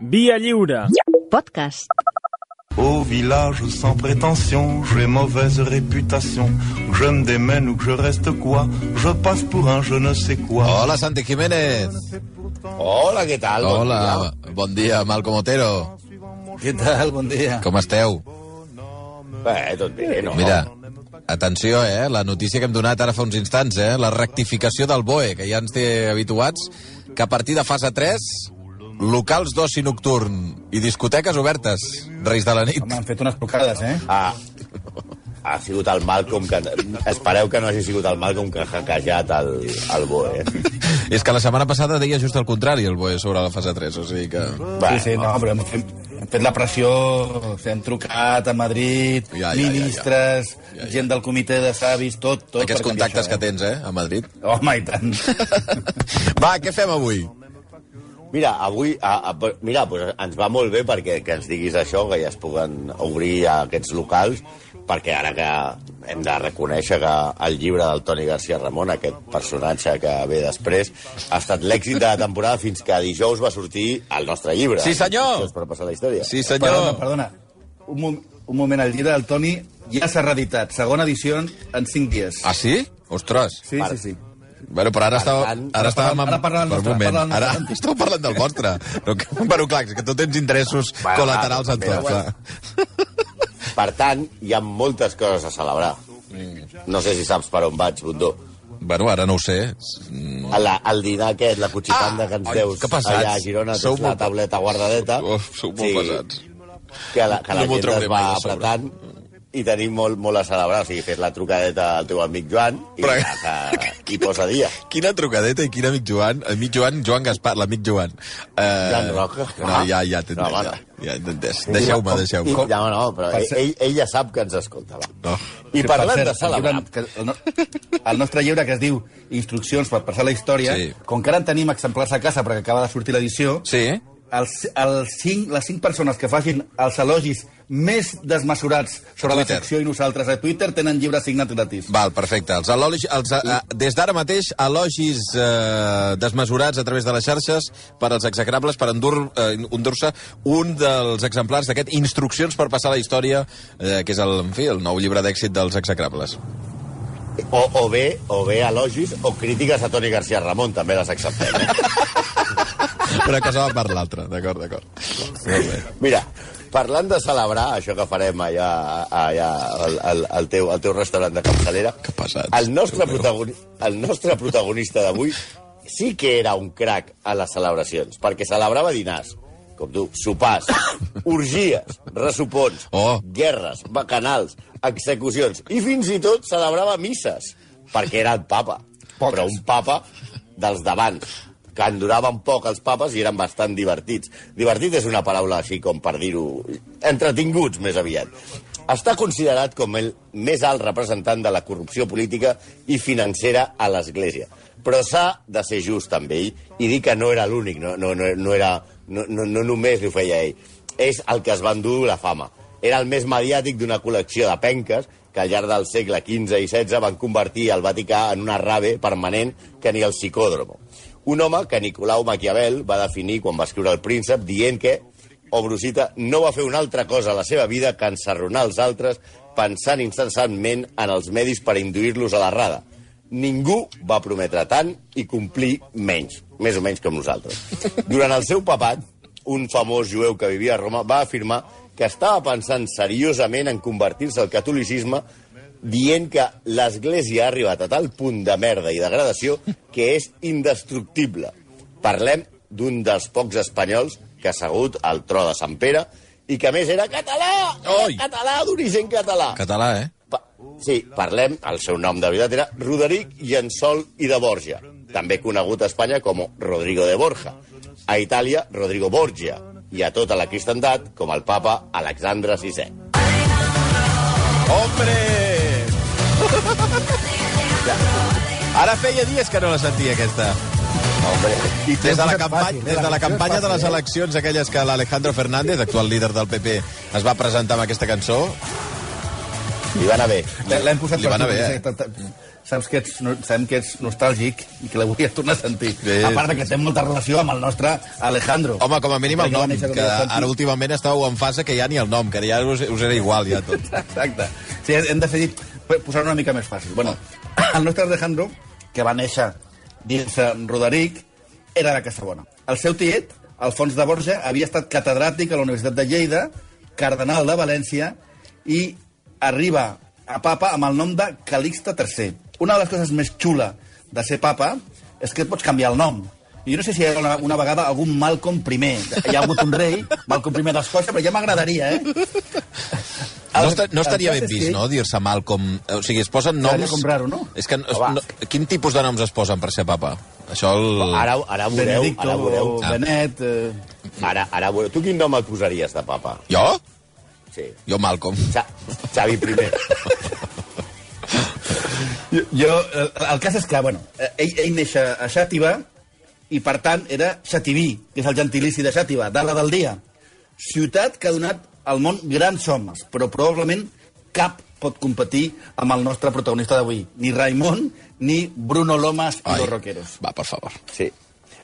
Via lliure. Podcast. Au village sans prétention, j'ai mauvaise réputation. Que je me démène ou que je reste quoi, je passe pour un je ne sais quoi. Hola, Santi Jiménez. Hola, què tal? Bon Hola, bon dia, Malcom Otero. Què tal? Bon dia. Com esteu? Bé, tot bé, no? Mira, atenció, eh? La notícia que hem donat ara fa uns instants, eh? La rectificació del BOE, que ja ens té habituats, que a partir de fase 3, locals d'oci nocturn i discoteques obertes, Reis de la nit. Home, han fet unes trucades, eh? Ah, ha sigut el Malcolm que... Espereu que no hagi sigut el Malcolm que ha hackejat el, el BOE. És que la setmana passada deia just el contrari, el BOE, sobre la fase 3, o sigui que... Sí, sí, no, però hem fet, hem fet la pressió, o sigui, hem trucat a Madrid, Ja, ja, ja, ministres, ja, ja. gent del comitè de savis, tot, tot. Aquests contactes això, que tens, eh, a Madrid. Eh? Home, i tant. Va, què fem avui? Mira, avui... A, a, mira, pues ens va molt bé perquè que ens diguis això, que ja es puguen obrir aquests locals, perquè ara que hem de reconèixer que el llibre del Toni García Ramon, aquest personatge que ve després, ha estat l'èxit de la temporada fins que dijous va sortir el nostre llibre. Sí, senyor! Això és per passar la història. Sí, Perdona, senyor. perdona. Un, mom un moment, el llibre del Toni ja s'ha reeditat, segona edició en 5 dies. Ah, sí? Ostres. Sí, sí, sí. Bueno, però ara Per estava... tant, Ara estàvem... ara parla del per un nostre, moment. parla del Ara esteu parlant del vostre. No, que, bueno, clar, que tu tens interessos Bueno, col·laterals en tot. clar. Per tant, hi ha moltes coses a celebrar. No sé si saps per on vaig, Bundó. Bueno, ara no ho sé. Mm, El, dinar aquest, la cuchipanda Ah! que ens Ai, deus que allà a Girona, Sou la molt- tauleta guardadeta. Uf, sou molt pesats. Que la, que la No gent es va de sobre. I tenim molt, molt a celebrar. O sigui, fes la trucadeta al teu amic Joan i, Però- que, i posa dia. Quina trucadeta i quin amic Joan. Amic Joan, Joan Gaspar, l'amic Joan. Uh, Joan Roca. No, ja, ja t'he No, ja, ja entès. Deixeu-me, deixeu-me. no, no, però Per ell, ser- ell, ell ja sap que ens escolta. Va. No. I Sí, parlant per de cert, el celebrar... que- El, no- el nostre llibre que es diu Instruccions per passar la història, Sí. com que ara en tenim exemplars a casa perquè acaba de sortir l'edició, Sí? Els, els cinc, les cinc persones que facin els elogis més desmesurats sobre la Twitter. secció i nosaltres a Twitter tenen llibre signat gratis. Val, perfecte. Els elogis, els, uh, des d'ara mateix, elogis uh, desmesurats a través de les xarxes per als execrables per endur, uh, endur-se un dels exemplars d'aquest Instruccions per passar la història, uh, que és el, en fi, el nou llibre d'èxit dels execrables. O, o bé, o bé elogis o crítiques a Toni García Ramon, també les acceptem. Eh? Una cosa va per l'altra, d'acord, d'acord. Mira, parlant de celebrar això que farem allà, allà al, al, al, teu, al teu restaurant de capçalera, Que pesats. el nostre, protagoni el nostre protagonista d'avui sí que era un crac a les celebracions, perquè celebrava dinars, com tu, sopars, orgies, ressupons, Oh. guerres, bacanals, execucions, i fins i tot celebrava misses, perquè era el papa. Poques. Però un papa dels d'abans, que en duraven poc els papes i eren bastant divertits. Divertit és una paraula així com per dir-ho... Entretinguts, més aviat. Està considerat com el més alt representant de la corrupció política i financera a l'Església. Però s'ha de ser just amb ell i dir que no era l'únic, no, no, no, no, era, no, no, no només ho feia ell. És el que es va endur la fama. Era el més mediàtic d'una col·lecció de penques que al llarg del segle XV i XVI van convertir el Vaticà en una rave permanent que ni el psicòdromo. Un home que Nicolau Maquiavel va definir quan va escriure El príncep dient que Obrusita no va fer una altra cosa a la seva vida que ensarronar els altres pensant incessantment en els medis per induir-los a l'errada. Ningú va prometre tant i complir menys, més o menys com nosaltres. Durant el seu papat, un famós jueu que vivia a Roma va afirmar que estava pensant seriosament en convertir-se al catolicisme dient que l'Església ha arribat a tal punt de merda i degradació que és indestructible. Parlem d'un dels pocs espanyols que ha assegut al tro de Sant Pere i que a més era català! Oi! Era català d'origen català! Català, eh? Pa sí, parlem, el seu nom de veritat era Roderic Llençol i de Borja, també conegut a Espanya com Rodrigo de Borja, a Itàlia Rodrigo Borgia, i a tota la cristandat com el papa Alexandre VI. Hombre! Ara feia dies que no la sentia, aquesta. Hombre, Des de la, campanya, eh? des de la campanya de les eh? eleccions, aquelles que l'Alejandro Fernández, actual líder del PP, es va presentar amb aquesta cançó, li va anar bé. L'hem posat Li va anar bé, perquè eh? Saps que ets, no, sabem que ets nostàlgic i que la volies tornar a sentir. Sí. A part de que té molta relació amb el nostre Alejandro. Home, com a mínim el nom, que Santi. ara últimament estàu en fase que ja ni el nom, que ja us, us era igual ja tot. Exacte. Sí, hem decidit posar una mica més fàcil. Bueno, el nostre Alejandro, que va néixer dins Roderic, era de Cassabona. El seu tiet, Alfons de Borja, havia estat catedràtic a la Universitat de Lleida, cardenal de València, i arriba a papa amb el nom de Calixte III. Una de les coses més xula de ser papa és que et pots canviar el nom. I jo no sé si hi ha una, una vegada algun Malcolm I. Hi ha hagut un rei, Malcolm I d'Escòcia, però ja m'agradaria, eh? No, esta, no estaria ben vist, que- no?, dir-se Malcolm... O sigui, es posen Seria noms... com raro, no? És que, es, no, quin tipus de noms es posen per ser papa? Això el... Ara, ara veureu, Benedicto, ara veureu. Ah. Benet... Eh... Ara, ara veureu. Tu quin nom et posaries de papa? Jo? Sí. Jo Malcolm. Xa Xavi I. Jo, jo, el, el cas és que, bueno, eh, ell, ell neix a Xàtiva i, per tant, era Xativí, que és el gentilici de Xàtiva, dada del dia. Ciutat que ha donat al món grans homes, però probablement cap pot competir amb el nostre protagonista d'avui. Ni Raimon, ni Bruno Lomas i Ai, los rockeros. Va, per favor. Sí.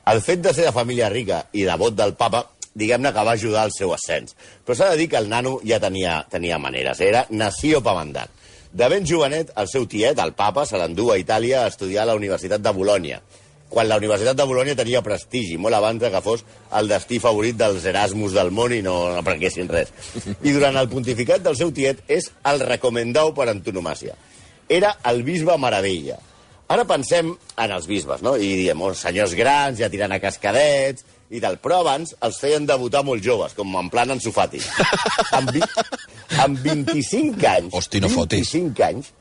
El fet de ser de família rica i de vot del papa, diguem-ne que va ajudar al seu ascens. Però s'ha de dir que el nano ja tenia, tenia maneres. Era nació pamandat. De ben jovenet, el seu tiet, el papa, se l'endú a Itàlia a estudiar a la Universitat de Bolònia quan la Universitat de Bolònia tenia prestigi, molt abans que fos el destí favorit dels Erasmus del món i no aprenguessin res. I durant el pontificat del seu tiet és el recomendau per antonomàcia. Era el bisbe Meravella. Ara pensem en els bisbes, no? I diem, oh, senyors grans, ja tirant a cascadets i tal. Però abans els feien debutar molt joves, com en plan Ansu Fati. amb, vi amb 25 anys... Hosti, no fotis. 25 anys,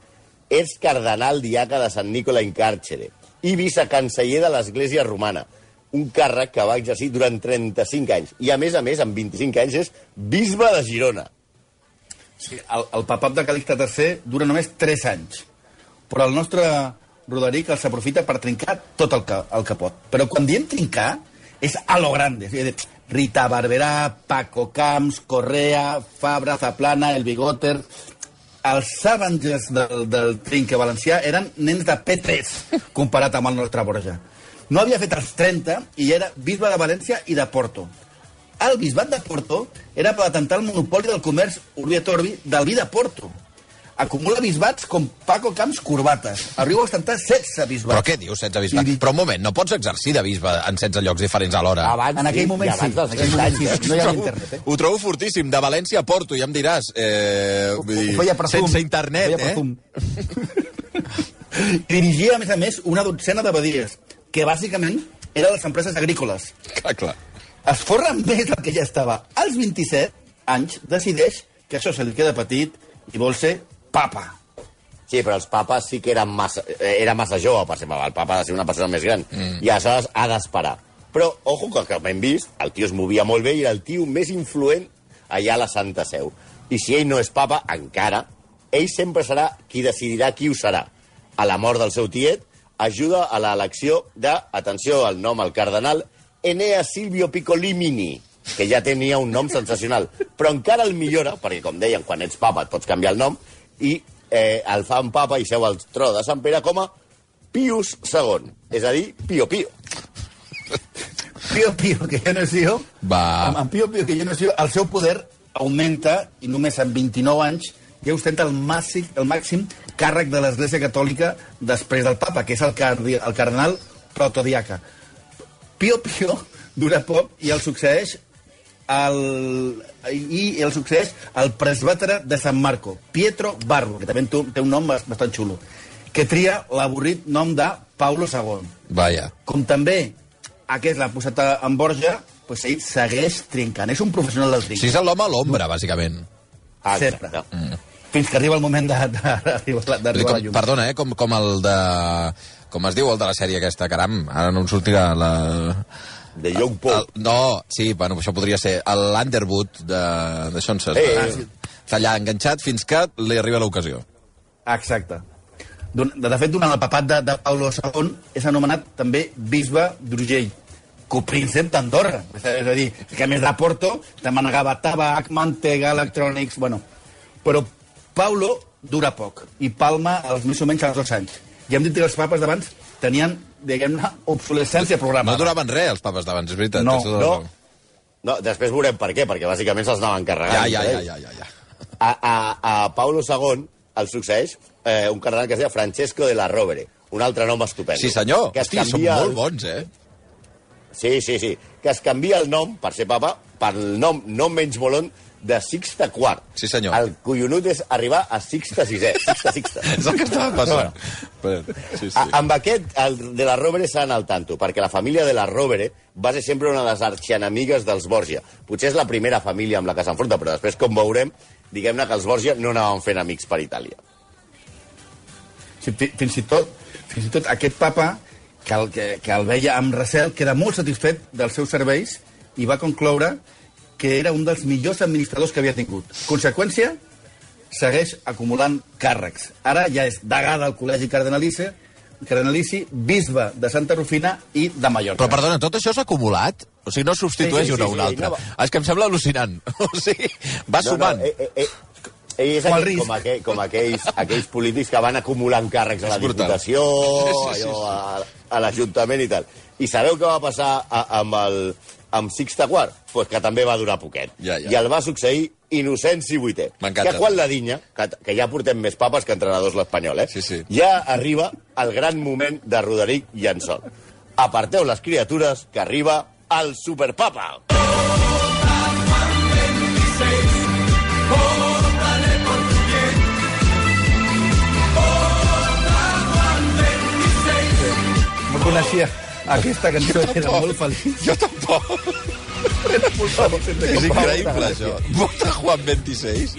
és cardenal diaca de Sant Nicola in Carcere i vicecanceller de l'Església Romana, un càrrec que va exercir durant 35 anys. I, a més a més, amb 25 anys, és bisbe de Girona. Sí, el, el papat de Calixte III dura només 3 anys. Però el nostre Roderic el s'aprofita per trincar tot el que, el que pot. Però quan diem trincar, és a lo grande. Dir, Rita Barberà, Paco Camps, Correa, Fabra, Zaplana, El Bigoter... Els Avengers del, del trinque valencià eren nens de P3 comparat amb el nostre Borja. No havia fet els 30 i era bisbe de València i de Porto. El bisbat de Porto era per atentar el monopoli del comerç Urbi et Orbi del vi de Porto. Acumula bisbats com Paco Camps Corbates. Arriba a ostentar 16 bisbats. Però què dius, 16 bisbes? I- Però un moment, no pots exercir de bisbe en 16 llocs diferents alhora. Abans, En aquell sí, moment i abans sí, dels en aquell 30 moment anys. sí. No hi havia internet, eh? Ho trobo fortíssim, de València a Porto, ja em diràs. Eh, vull dir, Ho feia per Zoom. sense internet, eh? Dirigia, a més a més, una dotzena de badies, que bàsicament eren les empreses agrícoles. Clar, clar. Es forra més del que ja estava. Als 27 anys decideix que això se li queda petit i vol ser papa. Sí, però els papes sí que eren massa, eh, era massa jove per ser papa. El papa ha de ser una persona més gran. Mm. I aleshores ha d'esperar. Però, ojo, que com hem vist, el tio es movia molt bé i era el tio més influent allà a la Santa Seu. I si ell no és papa, encara, ell sempre serà qui decidirà qui ho serà. A la mort del seu tiet, ajuda a l'elecció de, atenció al nom al cardenal, Enea Silvio Piccolimini, que ja tenia un nom sensacional. Però encara el millora, perquè, com deien, quan ets papa et pots canviar el nom, i eh, el fan papa i seu al tro de Sant Pere com a Pius II, és a dir, Pio Pio. Pio Pio, que ja no jo, Va. amb, amb Pio Pio, que ja no jo, el seu poder augmenta i només amb 29 anys ja ostenta el màxim, el màxim càrrec de l'Església Catòlica després del papa, que és el, cardi, el cardenal protodiaca. Pio Pio dura poc i el succeeix el, i el succeeix el presbàtere de San Marco, Pietro Barbo, que també té un nom bas- bastant xulo, que tria l'avorrit nom de Paulo II. Vaja. Com també aquest l'ha posat a- en Borja, doncs ell segueix trincant. És un professional del trinc. Sí, és l'home a l'ombra, bàsicament. Ah, Sempre. Mm. Fins que arriba el moment d'arribar d'arribar la llum. perdona, eh? Com, com el de... Com es diu el de la sèrie aquesta, caram? Ara no em sortirà la... De Young Pope. El, no, sí, bueno, això podria ser l'Underwood de, de Johnson. Eh. Està allà enganxat fins que li arriba l'ocasió. Exacte. De, de fet, durant el papat de, de Paulo II és anomenat també bisbe d'Urgell, copríncep d'Andorra. És a dir, que a més de Porto te manegava tabac, mantega, electrònics... Bueno, però Paulo dura poc i palma els més o menys als dos anys. Ja hem dit que els papes d'abans tenien, diguem-ne, obsolescència No programada. duraven res, els papes d'abans, és veritat. No, No, no, després veurem per què, perquè bàsicament se'ls anaven carregant. Ja, ja, entre ja, ja, ja, ja. A, a, a Paulo II el succeeix eh, un cardenal que es deia Francesco de la Rovere, un altre nom estupendo. Sí, senyor. Que Hosti, són canvia molt el- bons, eh? Sí, sí, sí. Que es canvia el nom, per ser papa, pel nom no menys molon de Sixte IV. Sí, senyor. El collonut és arribar a Sixte VI. Sixte, Sixte. És el que estava passant. Però, sí, sí. A, amb aquest, el de la Rovere s'ha al tanto, perquè la família de la Rovere va ser sempre una de les arxienamigues dels Borgia. Potser és la primera família amb la que s'enfronta, però després, com veurem, diguem-ne que els Borgia no anaven fent amics per Itàlia. Sí, fi- fins, i tot, fins i tot aquest papa, que el, que, que el veia amb recel, queda molt satisfet dels seus serveis i va concloure que era un dels millors administradors que havia tingut. Conseqüència, segueix acumulant càrrecs. Ara ja és degà del Col·legi Cardenalici, Cardenalici, bisbe de Santa Rufina i de Mallorca. Però, perdona, tot això s'ha acumulat? O sigui, no substitueix Sí, sí, una a sí, un sí, altre. no És que em sembla al·lucinant. O sigui, va sumant. No, no, eh, eh, eh, és el risc. com, aquell, com aquells, aquells polítics que van acumulant càrrecs a la. Diputació, Sí, sí, sí, allò, sí. a, a l'Ajuntament i tal. I sabeu què va passar a, amb, el, amb Sixte IV? Pues que també va durar poquet. Ja, ja. I el va succeir Innocenci. M'encanta. Que quan la dinya, que, que ja portem més papes que entrenadors l'Espanyol, eh? Sí, sí. ja arriba el gran moment de Roderic Llençol. Aparteu les criatures, que arriba el superpapa. No coneixia aquesta cançó, era molt feliç. Jo tampoc. Era molt feliç. És increïble, això. Vota Juan 26?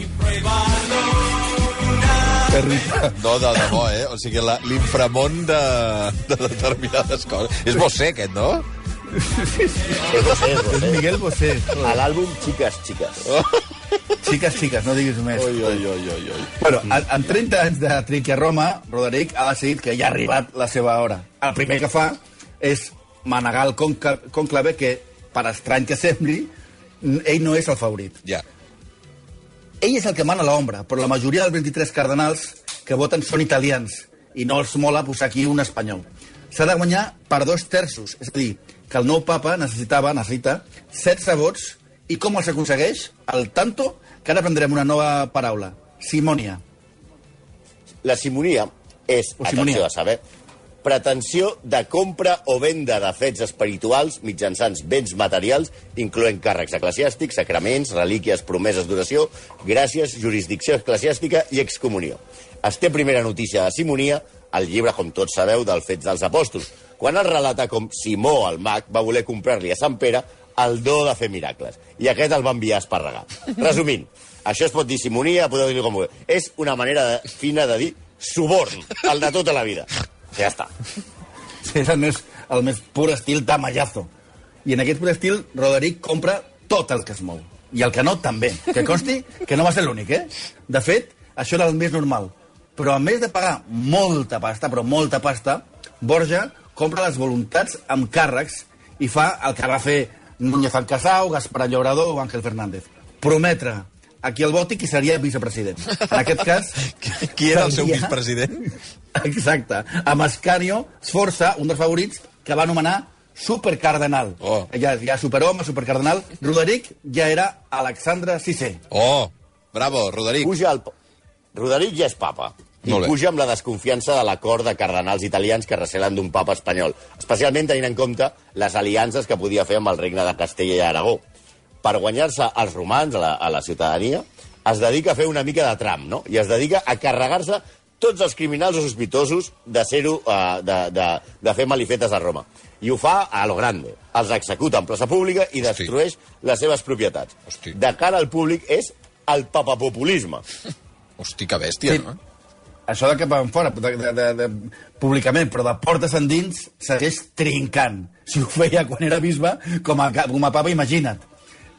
Terrible. No, de debò, eh? O sigui, la- l'inframont de, de determinades coses. És Bosé, aquest, no? És José, és És José. Miguel Bosé. A l'àlbum Xiques, Xiques. Xiques, xiques, no diguis més. Oi, oi, oi, oi, oi. Bueno, en, en 30 anys de trinque a Roma, Roderic ha decidit que ja ha arribat la seva hora. El primer que fa és manegar el conclave que, per estrany que sembli, ell no és el favorit. Ja. Ell és el que mana l'ombra, però la majoria dels 23 cardenals que voten són italians i no els mola posar aquí un espanyol. S'ha de guanyar per dos terços, és a dir, que el nou papa necessitava, necessita, 16 vots, i com els aconsegueix? El tanto, que ara aprendrem una nova paraula, simonia. La simonia és, O simonia. atenció a saber, pretensió de compra o venda de fets espirituals mitjançant béns materials, incloent càrrecs eclesiàstics, sacraments, relíquies, promeses d'oració, gràcies, jurisdicció eclesiàstica i excomunió. Es té primera notícia de simonia al llibre, com tots sabeu, dels fets dels apòstols, quan es relata com Simó, el mag, va voler comprar-li a Sant Pere el do de fer miracles. I aquest el va enviar a esparregar. Resumint, això es pot dir simonia, podeu dir-ho com vulgueu. És una manera de, fina de dir suborn, el de tota la vida. Ja està. Sí, és el més, el més pur estil tamallazo. I en aquest pur estil, Roderic compra tot el que es mou. I el que no, també. Que consti que no va ser l'únic, eh? De fet, això era el més normal. Però a més de pagar molta pasta, però molta pasta, Borja compra les voluntats amb càrrecs i fa el que va fer Núñez Alcasau, Gaspar Llaurador o Ángel Fernández. Prometre aquí al Bòtic qui seria vicepresident. En aquest cas... Qui era el seu seria- vicepresident? Exacte. Amb Escario, Sforza, un dels favorits, que va anomenar supercardenal. Oh. Ja, ja superhome, supercardenal. Roderic ja era Alexandre VI. Oh, bravo, Roderic. Puja el... Roderic ja és papa. I puja amb la desconfiança de l'acord de cardenals italians que recelen d'un papa espanyol, especialment tenint en compte les aliances que podia fer amb el regne de Castella i Aragó. Per guanyar-se els romans a la, a la ciutadania, es dedica a fer una mica de tram, no? I es dedica a carregar-se tots els criminals o sospitosos de ser-ho, uh, de, de, de fer malifetes a Roma. I ho fa a lo grande. Els executa en plaça pública i Hosti. destrueix les seves propietats. Hosti. De cara al públic és el papapopulisme. Hosti, que bèstia, Sí. no? Això de cap en fora, de, de, de, de, públicament, però de portes endins segueix trincant. Si ho feia quan era bisbe, com a, com a papa, imagina't.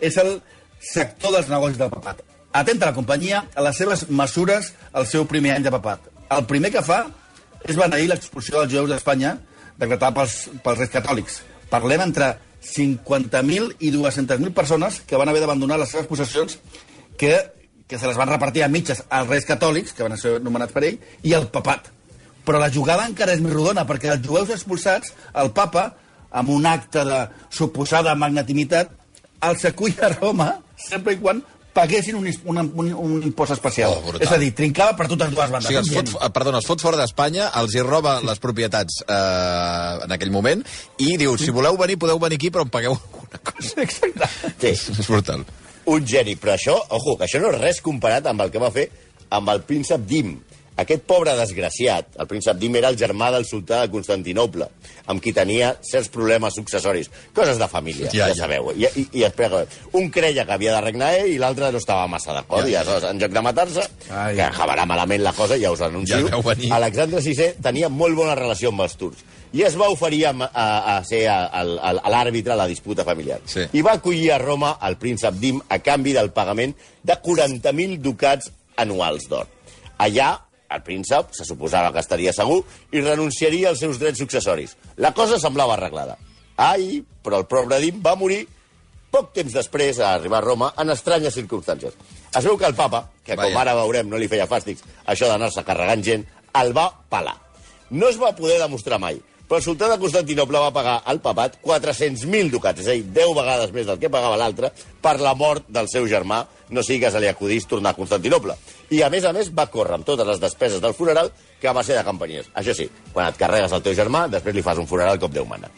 És el sector dels negocis del papat. Atenta la companyia a les seves mesures al seu primer any de papat. El primer que fa és beneir l'expulsió dels jueus d'Espanya decretada pels, pels reis catòlics. Parlem entre 50.000 i 200.000 persones que van haver d'abandonar les seves possessions que, que se les van repartir a mitges als reis catòlics, que van ser nomenats per ell, i al papat. Però la jugada encara és més rodona, perquè els jueus expulsats, el papa, amb un acte de suposada magnatimitat, els acull a Roma sempre i quan paguessin un, un, un, un impost especial. Oh, brutal. és a dir, trincava per totes dues O bandes. sigui, els fot, Gent. perdona, els fot fora d'Espanya, els hi roba les propietats eh, en aquell moment i diu, si voleu venir, podeu venir aquí, però em pagueu alguna cosa. Exacte. Sí, És brutal. Un geni. Però això, ojo, que això no és res comparat amb el que va fer amb el príncep Dim. Aquest pobre desgraciat, el príncep Dim era el germà del sultà de Constantinople, amb qui tenia certs problemes successoris. Coses de família, Ja, ja, ja. sabeu. I, i, i espera, un creia que havia de regnar ell i l'altre no estava massa d'acord. Ja, Ja. I aleshores, en lloc de matar-se, que acabarà malament la cosa, ja us anuncio, Ja. Alexandre VI tenia molt bona relació amb els turcs i es va oferir a, a, a ser l'àrbitre a la disputa familiar. Sí. I va acollir a Roma el príncep Dim a canvi del pagament de 40.000 ducats anuals d'or. Allà, el príncep se suposava que estaria segur i renunciaria als seus drets successoris. La cosa semblava arreglada. Ai, però el pobre Dim va morir poc temps després a arribar a Roma en estranyes circumstàncies. Es veu que el papa, que com ara veurem no li feia fàstics això d'anar-se carregant gent, el va pelar. No es va poder demostrar mai, però el sultà de Constantinople va pagar al papat 400.000 ducats, és a dir, 10 vegades més del que pagava l'altre, per la mort del seu germà, no sigui que se li acudís tornar a Constantinople. I, a més a més, va córrer amb totes les despeses del funeral, que va ser de companyies. Això sí, quan et carregues el teu germà, després li fas un funeral com Déu mana.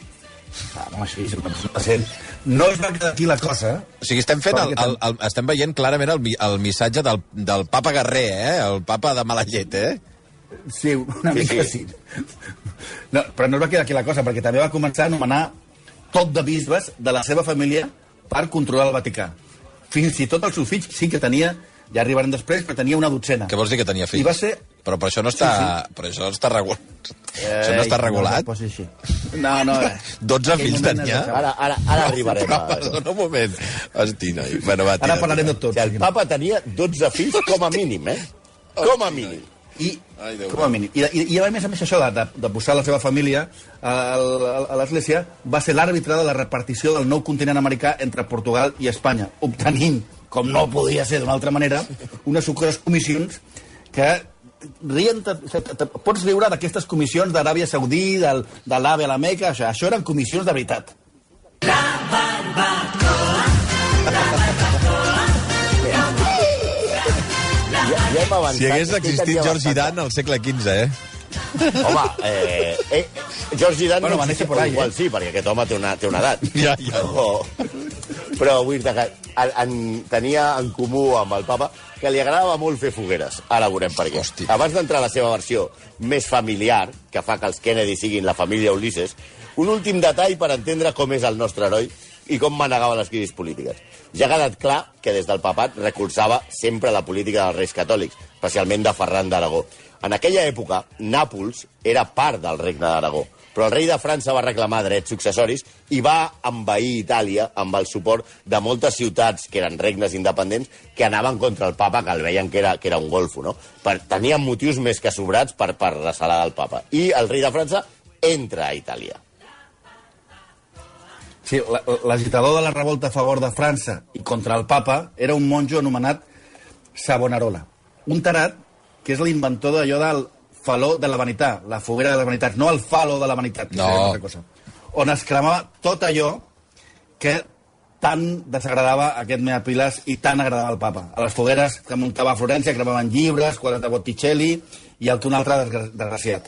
Ah, persona decent. No es va quedar aquí la cosa? O sigui, estem fent el, el, el, estem veient clarament el, el missatge del, del papa Guerrer, eh? El papa de mala llet, eh? Sí, una Sí, mica sí. sí. No, però no es va quedar aquí la cosa, perquè també va començar a anomenar tot de bisbes de la seva família per controlar el Vaticà. Fins i tot els seus fills sí que tenia, ja arribaran després, però tenia una dotzena. Què vols dir que tenia fills? I va ser... Però per això no està, Sí, però això està regulat. això no està regulat. No, així. no, no. eh. 12 Aquell fills tenia? Ara, ara, ara arribarem Però, a... perdona un moment. Hosti, noi. Bueno, va, tira, Ara parlarem de tira. tot. O sigui, el papa tenia 12 fills com a mínim, eh? Com a mínim. I, Ai, Déu com a mínim. I, i, i a més a més això de, de, de posar la seva família a, a, a l'Església va ser l'àrbitre de la repartició del nou continent americà entre Portugal i Espanya, obtenint, com no podia ser d'una altra manera, unes sucres comissions que rien, te, te, te, pots riure d'aquestes comissions d'Aràbia Saudí, del, de l'AVE a la Meca, això, això eren comissions de veritat. Ja, ja hem avançat. Si hagués existit George? Dan al segle XV, eh? Home, eh, eh, George Zidane Bueno, no néixer por ahí, igual eh? sí, perquè aquest home té una, té una edat. Ja, ja. Oh. Però vull dir que en, en, tenia en comú amb el papa que li agradava molt fer fogueres. Ara veurem per què. Hosti. Abans d'entrar a la seva versió més familiar, que fa que els Kennedy siguin la família Ulisses, un últim detall per entendre com és el nostre heroi i com manegava les crisis polítiques. Ja ha quedat clar que des del papat recolzava sempre la política dels reis catòlics, especialment de Ferran d'Aragó. En aquella època, Nàpols era part del regne d'Aragó, però el rei de França va reclamar drets successoris i va envair Itàlia amb el suport de moltes ciutats que eren regnes independents que anaven contra el papa, que el veien que era, que era un golfo, no? Per, tenien motius més que sobrats per, per ressalar del papa. I el rei de França entra a Itàlia. Sí, la- l'agitador de la revolta a favor de França i contra el papa era un monjo anomenat Savonarola. Un tarat que és l'inventor d'allò del faló de la vanitat, la foguera de les vanitats, no el falo de la vanitat, que No. seria una cosa. On es cremava tot allò que tant desagradava aquest Meapiles i tant agradava al papa. A les fogueres que muntava a Florència cremaven llibres, quadres de Botticelli i el que un altre desgra- desgraciat.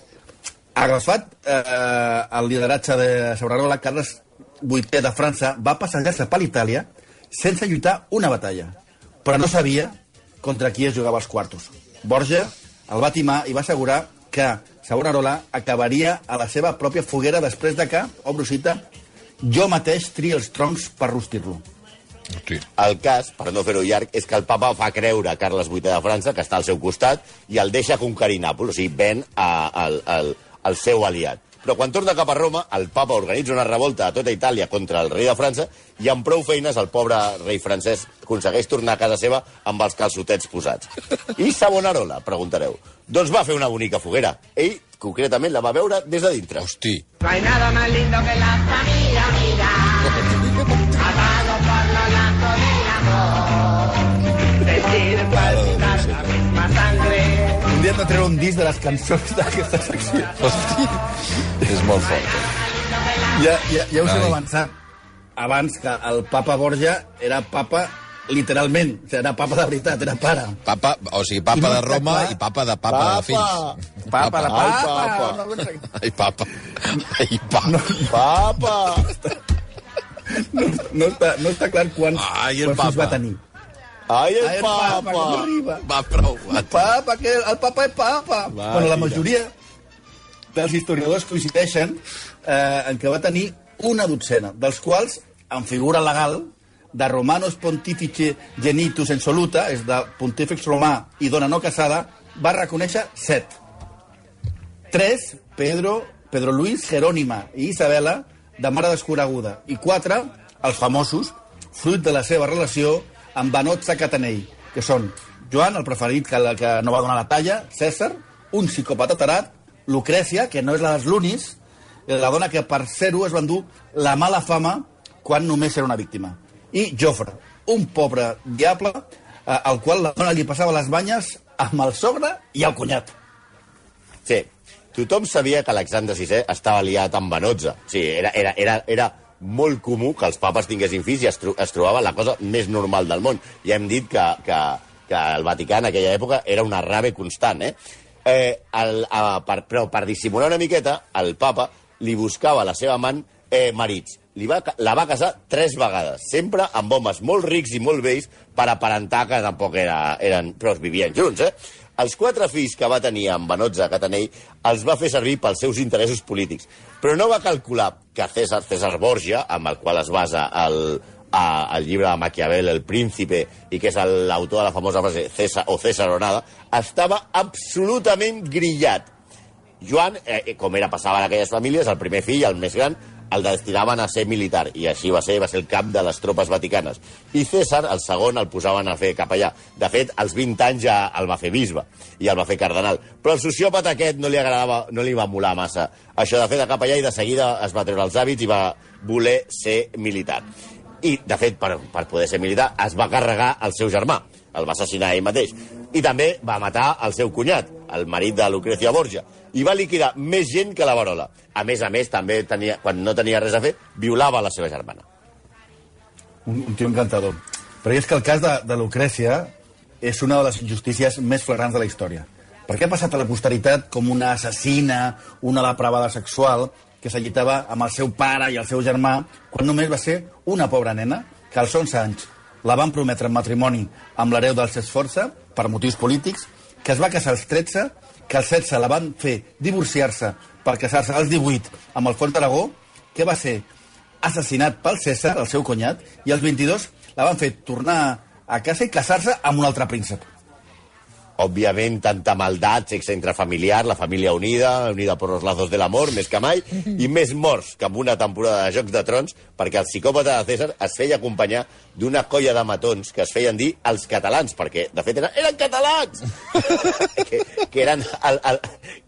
Agafat eh, el lideratge de Savonarola, Carles VIII de França va passejar-se per Itàlia sense lluitar una batalla, però no sabia contra qui es jugava els quartos. Borja el va timar i va assegurar que Savonarola acabaria a la seva pròpia foguera després de que, obro cita, jo mateix tria els troncs per rostir-lo. Hosti. El cas, per no fer-ho llarg, és que el papa fa creure a Carles VIII de França, que està al seu costat, i el deixa conquerir Nàpols, o sigui, ven a, al, al, al seu aliat. Però quan torna cap a Roma, el papa organitza una revolta a tota Itàlia contra el rei de França i amb prou feines el pobre rei francès aconsegueix tornar a casa seva amb els calçotets posats. I Savonarola, preguntareu. Doncs va fer una bonica foguera. Ell, concretament, la va veure des de dintre. Hosti. No hay nada más lindo que la familia unida, atado por los lazos del amor. Sentir palpitar la misma sangre. Dia de treure un disc de les cançons d'aquesta secció. Hosti, és molt fort. Ja, ja, ja us hem avançat abans que el papa Borja era papa literalment, o sigui, era papa de veritat, era pare. Papa, o sigui, papa I no de Roma clar. i papa de papa, Papa. de fills. Papa, papa. papa. Ai, papa. Ai, papa. Papa! No, no, està, no està clar quants, Ai, quants papa. va tenir. Ai, el Ai, el papa, que no papa! arriba. Va, prou. Va, Papa, que el papa és papa. Va, bueno, la majoria dels historiadors coincideixen eh, en què va tenir una dotzena, dels quals, en figura legal, de Romanos Pontifice Genitus en Soluta, és de pontífex romà i dona no casada, va reconèixer set. Tres, Pedro, Pedro Luis, Jerònima i Isabela, de mare desconeguda. I quatre, els famosos, fruit de la seva relació amb Banotza Catanell, que són Joan, el preferit que, que no va donar la talla, Cèsar, un psicòpata tarat, Lucrècia, que no és la dels lunis, la dona que per ser-ho es va endur la mala fama quan només era una víctima. I Jofre, un pobre diable eh, al qual la dona li passava les banyes amb el sogre i el cunyat. Sí, tothom sabia que Alexandre VI estava liat amb Banotza. Sí, era, era, era, era molt comú que els papes tinguessin fills i es, tro es trobava la cosa més normal del món. Ja hem dit que, que, que el Vaticà en aquella època era una rave constant, eh? eh el, a, per, però per dissimular una miqueta, el papa li buscava la seva amant eh, marits. Li va, la va casar tres vegades, sempre amb homes molt rics i molt vells per aparentar que tampoc era, eren... però es vivien junts, eh? Els quatre fills que va tenir amb Banotza Catanell els va fer servir pels seus interessos polítics, però no va calcular que César, César Borgia, amb el qual es basa el, a, el llibre de Maquiavel, El Príncipe, i que és l'autor de la famosa frase César o César o nada, estava absolutament grillat. Joan, eh, com era passava en aquelles famílies, el primer fill, el més gran, el destinaven a ser militar, i així va ser, va ser el cap de les tropes vaticanes. I César, el segon, el posaven a fer capellà. De fet, als 20 anys ja el va fer bisbe, i el va fer cardenal. Però al sociòpata aquest no li agradava, no li va molar massa això de fer de capellà, i de seguida es va treure els hàbits i va voler ser militar. I, de fet, per, per poder ser militar, es va carregar el seu germà, el va assassinar ell mateix. I també va matar el seu cunyat, el marit de Lucrecia Borgia, i va liquidar més gent que la Varola. A més a més, també tenia, quan no tenia res a fer, violava la seva germana. Un, un tio encantador. Però és que el cas de, de Lucrècia és una de les injustícies més flagrants de la història. Perquè ha passat a la posteritat com una assassina, una depravada sexual, que s'allitava amb el seu pare i el seu germà, quan només va ser una pobra nena que als 11 anys la van prometre en matrimoni amb l'hereu dels Esforça, per motius polítics, que es va casar als 13, que als 16 la van fer divorciar-se per casar-se als 18 amb el Font d'Aragó, que va ser assassinat pel César, el seu cunyat, i als 22 la van fer tornar a casa i casar-se amb un altre príncep. Òbviament, tanta maldat, sexe intrafamiliar, la família unida, unida per los lazos de l'amor, més que mai, i més morts que en una temporada de Jocs de Trons, perquè el psicòpata de César es feia acompanyar d'una colla de matons que es feien dir els catalans, perquè, de fet, eren, eren catalans! que, que eren, el, el,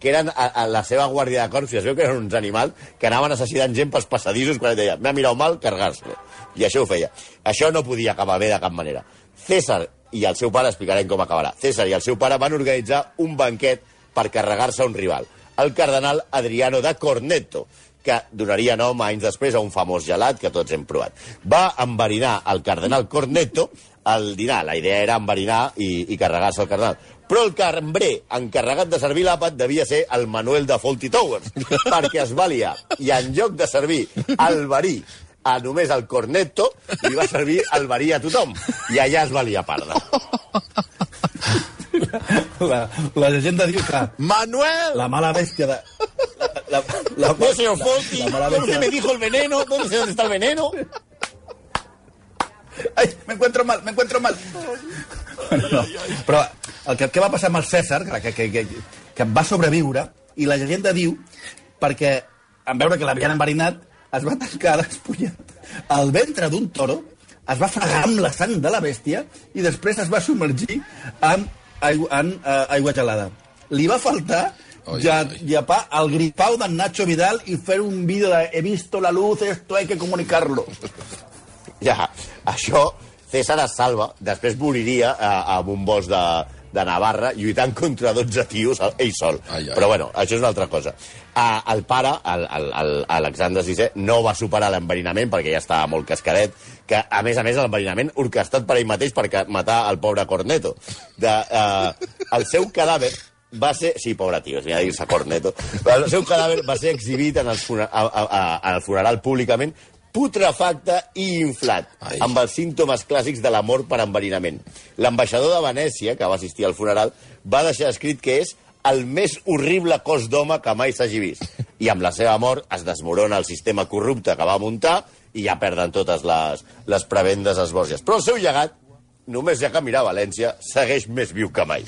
que eren a, a la seva guàrdia de corps, i es veu que eren uns animals que anaven assassinant gent pels passadissos quan deia m'ha mirat mal, cargar-se-lo. I això ho feia. Això no podia acabar bé de cap manera. César i el seu pare, explicarem com acabarà. César i el seu pare van organitzar un banquet per carregar-se un rival, el cardenal Adriano de Cornetto, que donaria nom anys després a un famós gelat que tots hem provat. Va enverinar el cardenal Cornetto al dinar. La idea era enverinar i, i carregar-se el cardenal. Però el cambrer encarregat de servir l'àpat devia ser el Manuel de Faulty Towers, perquè es va liar. I en lloc de servir el verí a només el cornetto, li va servir el verí a tothom. I allà es va liar parda. La, la llegenda diu que Manuel! la mala bèstia de... La, la, No, señor la mala ¿dónde me dijo el veneno? ¿Dónde sé dónde está el veneno? Ai, me encuentro mal, me encuentro mal. Bueno, no. Però el que, què va passar amb el Cèsar, que, que, que, que va sobreviure, i la llegenda diu, perquè en veure que l'havien enverinat, es va tancar despullat al ventre d'un toro, es va fregar amb la sang de la bèstia i després es va submergir en aigua, en, uh, aigua gelada. Li va faltar Oi, ja, oi. llapar el gripau d'en Nacho Vidal i fer un vídeo de he visto la luz, esto hay que comunicarlo. Ja, això, César es salva, després moriria a, a un bosc de, de Navarra lluitant contra 12 tios el- ell sol. Ai, ai. Però bueno, això és una altra cosa. Uh, el pare, el, el, el, Alexandre VI, no va superar l'enverinament perquè ja estava molt cascadet, que a més a més l'enverinament orquestat per ell mateix per matar el pobre Corneto. De, uh, el seu cadàver va ser... Sí, pobre tio, si ha de dir-se Corneto. El seu cadàver va ser exhibit en el, a, a, a, al funeral públicament putrefacte i inflat, Ai. amb els símptomes clàssics de la mort per enverinament. L'ambaixador de Venècia, que va assistir al funeral, va deixar escrit que és el més horrible cos d'home que mai s'hagi vist. I amb la seva mort es desmorona el sistema corrupte que va muntar i ja perden totes les, les prebendes esbòrgies. Però el seu llegat, només ja que mirar València, segueix més viu que mai.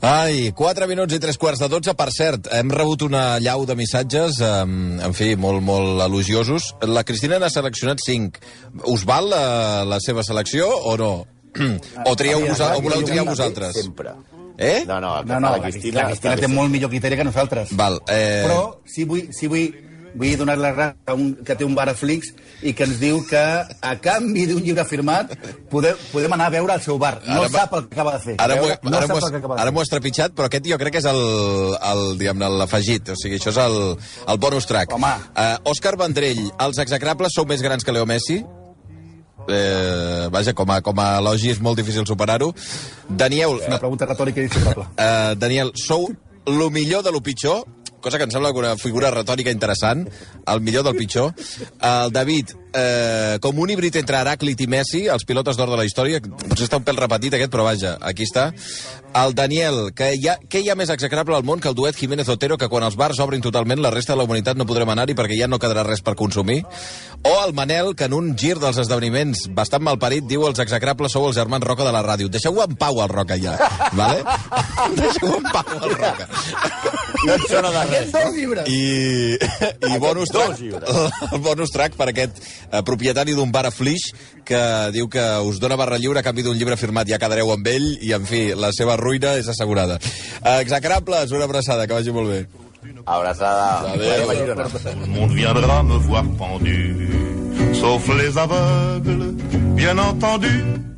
Ai, 4 minuts i 3 quarts de 12. Per cert, hem rebut una llau de missatges, um, en fi, molt, molt elogiosos. La Cristina n'ha seleccionat 5. Us val la, la seva selecció o no? o trieu vos, o voleu triar vosaltres? Sempre. Eh? No, no, No, no, la la Cristina... La Cristina té molt millor criteri que nosaltres. Val, eh... Però sí vull, sí vull, vull donar la raó a un, que té un bar a Flix i que ens diu que a canvi d'un llibre firmat podem, podem anar a veure el seu bar. No Ara- sap el que acaba de fer. Ara no ara sap m'ho el que acaba ara m'ho has trepitjat, però aquest jo crec que és el, el diguem-ne, l'afegit. O sigui, això és el, el bonus track. Home. Uh, Òscar Vendrell, els execrables sou més grans que Leo Messi? Eh, vaja, com a, com a elogi és molt difícil superar-ho. Daniel, Una pregunta retòrica i insufrable. Uh, Daniel, sou lo millor de lo pitjor, cosa que em sembla una figura retòrica interessant, el millor del pitjor. El David, eh, com un híbrid entre Heràclit i Messi, els pilotes d'or de la història, potser està un pèl repetit aquest, però vaja, aquí està. El Daniel, que hi ha, què hi ha més execrable al món que el duet Jiménez-Otero, que quan els bars obrin totalment la resta de la humanitat no podrem anar-hi perquè ja no quedarà res per consumir? O el Manel, que en un gir dels esdeveniments bastant malparit diu els execrables sou els germans Roca de la ràdio. Deixeu en pau el Roca ja, vale? Deixeu en pau el Roca. No et sona de res, llibres. I, i bonus track, el bonus track per aquest eh, propietari d'un bar a Flix que diu que us dona barra lliure a canvi d'un llibre firmat, ja quedareu amb ell i, en fi, la seva ruïna és assegurada. Eh, execrables, una abraçada, que vagi molt bé. Abraçada. Adéu. Adéu. Tout le monde viendra me voir pendu, sauf les aveugles, bien entendu.